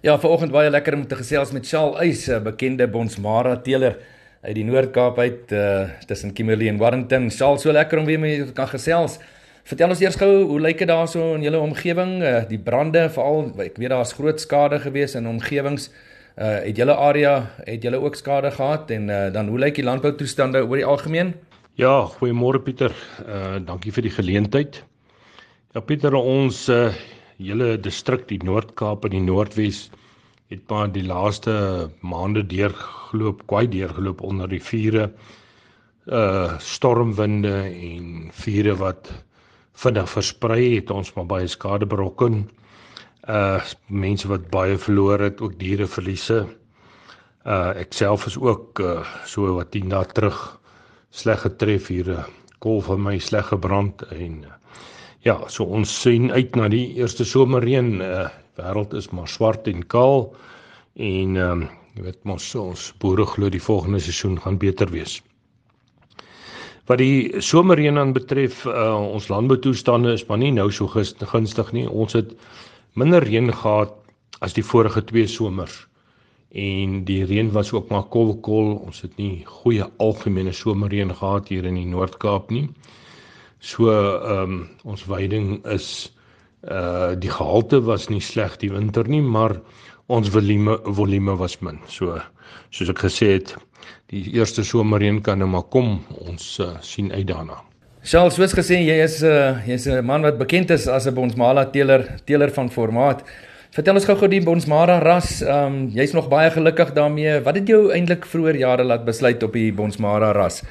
Ja, vanoggend baie lekker om te gesels met Shaal Eys, 'n bekende Bonsmara teeler uit die Noord-Kaap uit uh, tussen Kimberley en Warrington. Shaal, so lekker om weer met jou te kan gesels. Vertel ons eers gou, hoe lyk dit daarso in julle omgewing? Uh, die brande, veral ek weet daar's groot skade gewees in omgewings. Uh het julle area het julle ook skade gehad en uh, dan hoe lyk die landboutoestande oor die algemeen? Ja, goeiemôre Pieter. Uh dankie vir die geleentheid. Ja Pieter, ons uh hele distrik die Noord-Kaap en die Noordwes het maar die laaste maande deurgeloop, kwai deurgeloop onder die vure uh stormwinde en vure wat vinnig versprei het ons maar baie skade berokken. Uh mense wat baie verloor het, ook diere verliese. Uh ek self is ook uh so wat 10 dae terug sleg getref hier 'n kol van my sleg gebrand en uh, Ja, so ons sien uit na die eerste somerreën. Uh wêreld is maar swart en kaal en ehm um, jy weet mos ons boere glo die volgende seisoen gaan beter wees. Wat die somerreën aan betref, uh ons landboutoestande is maar nie nou so gunstig nie. Ons het minder reën gehad as die vorige twee somers. En die reën was ook maar kolkol. Kol. Ons het nie goeie algemene somerreën gehad hier in die Noord-Kaap nie. So ehm um, ons veiding is uh die gehalte was nie sleg die winter nie, maar ons volume volume was min. So soos ek gesê het, die eerste somerreën kan nou maar kom. Ons uh, sien uit daarna. Charles, soos gesê, jy is 'n uh, jy's 'n man wat bekend is as 'n Bonsmara teeler, teeler van formaat. Vertel ons gou-gou die Bonsmara ras. Ehm um, jy's nog baie gelukkig daarmee. Wat het jou eintlik vroeër jare laat besluit op die Bonsmara ras?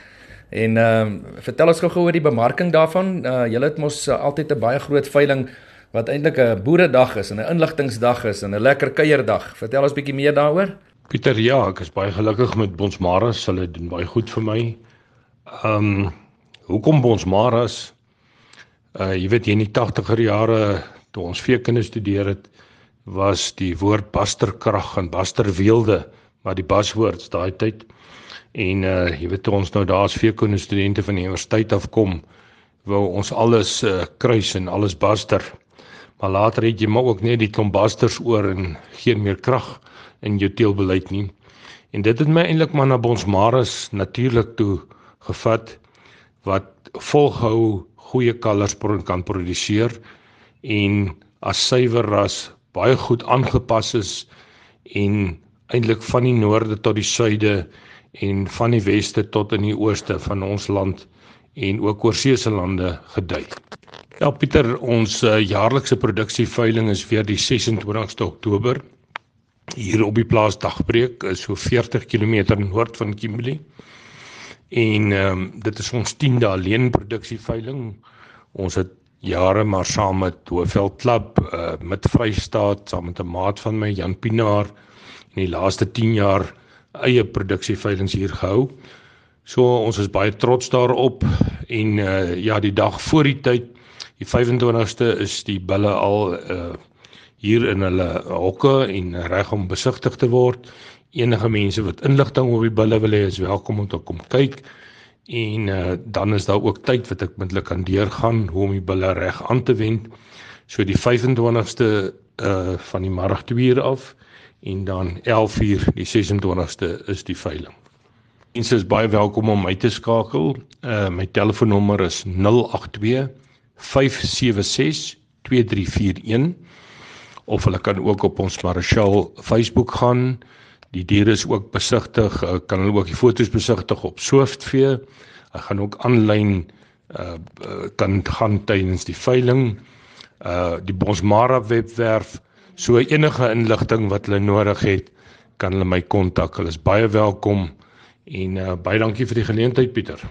En ehm uh, vertel ons gou-gou oor die bemarking daarvan. Uh julle het mos uh, altyd 'n baie groot veiling wat eintlik 'n boeredag is en 'n inligtingsdag is en 'n lekker kuierdag. Vertel ons bietjie meer daaroor. Pieter, ja, ek is baie gelukkig met Bonsmaras. Hulle doen baie goed vir my. Ehm um, hoekom Bonsmaras? Uh jy weet in die 80er jare toe ons veekinders studeer het, was die woord basterkrag en basterweelde maar die baswoord daai tyd En uh jy weet ons nou daar's veekonde studente van die universiteit afkom wou ons alles uh, kruis en alles baster. Maar later het jy maar ook net die klomp basters oor en geen meer krag in jou teelbeleid nie. En dit het my eintlik maar na Bonsmaras natuurlik toe gevat wat volhou goeie kalvers kan produseer en as suiwer ras baie goed aangepas is en eintlik van die noorde tot die suide en van die weste tot in die ooste van ons land en ook oorseese lande gedui. Ja Pieter, ons uh, jaarlikse produksieveiling is weer die 26ste Oktober hier op die plaas Dagbreek, so 40 km noord van Kimberley. En ehm um, dit is ons 10de alleen produksieveiling. Ons het jare maar saam met Hoëveld Klub uh, met Vrystaat saam met 'n maat van my Jan Pinaar in die laaste 10 jaar eie produksieveilings hier gehou. So ons is baie trots daarop en uh ja die dag voor die tyd die 25ste is die bulle al uh hier in hulle hokke en reg om besigtig te word. Enige mense wat inligting oor die bulle wil hê is welkom om te kom kyk. En uh dan is daar ook tyd wat ek moontlik kan deurgaan hoe om die bulle reg aan te wend. So die 25ste uh van die middag 2 uur af en dan 11uur die 26ste is die veiling. Mense is baie welkom om my te skakel. Uh my telefoonnommer is 082 576 2341 of hulle kan ook op ons Marshall Facebook gaan. Die diere is ook besigtig, uh, kan hulle ook die foto's besigtig op Swiftvee. Hulle gaan ook aanlyn uh kan gaan tydens die veiling. Uh die Bosmara webwerf So enige inligting wat hulle nodig het, kan hulle my kontak. Hulle is baie welkom en uh, baie dankie vir die geleentheid Pieter.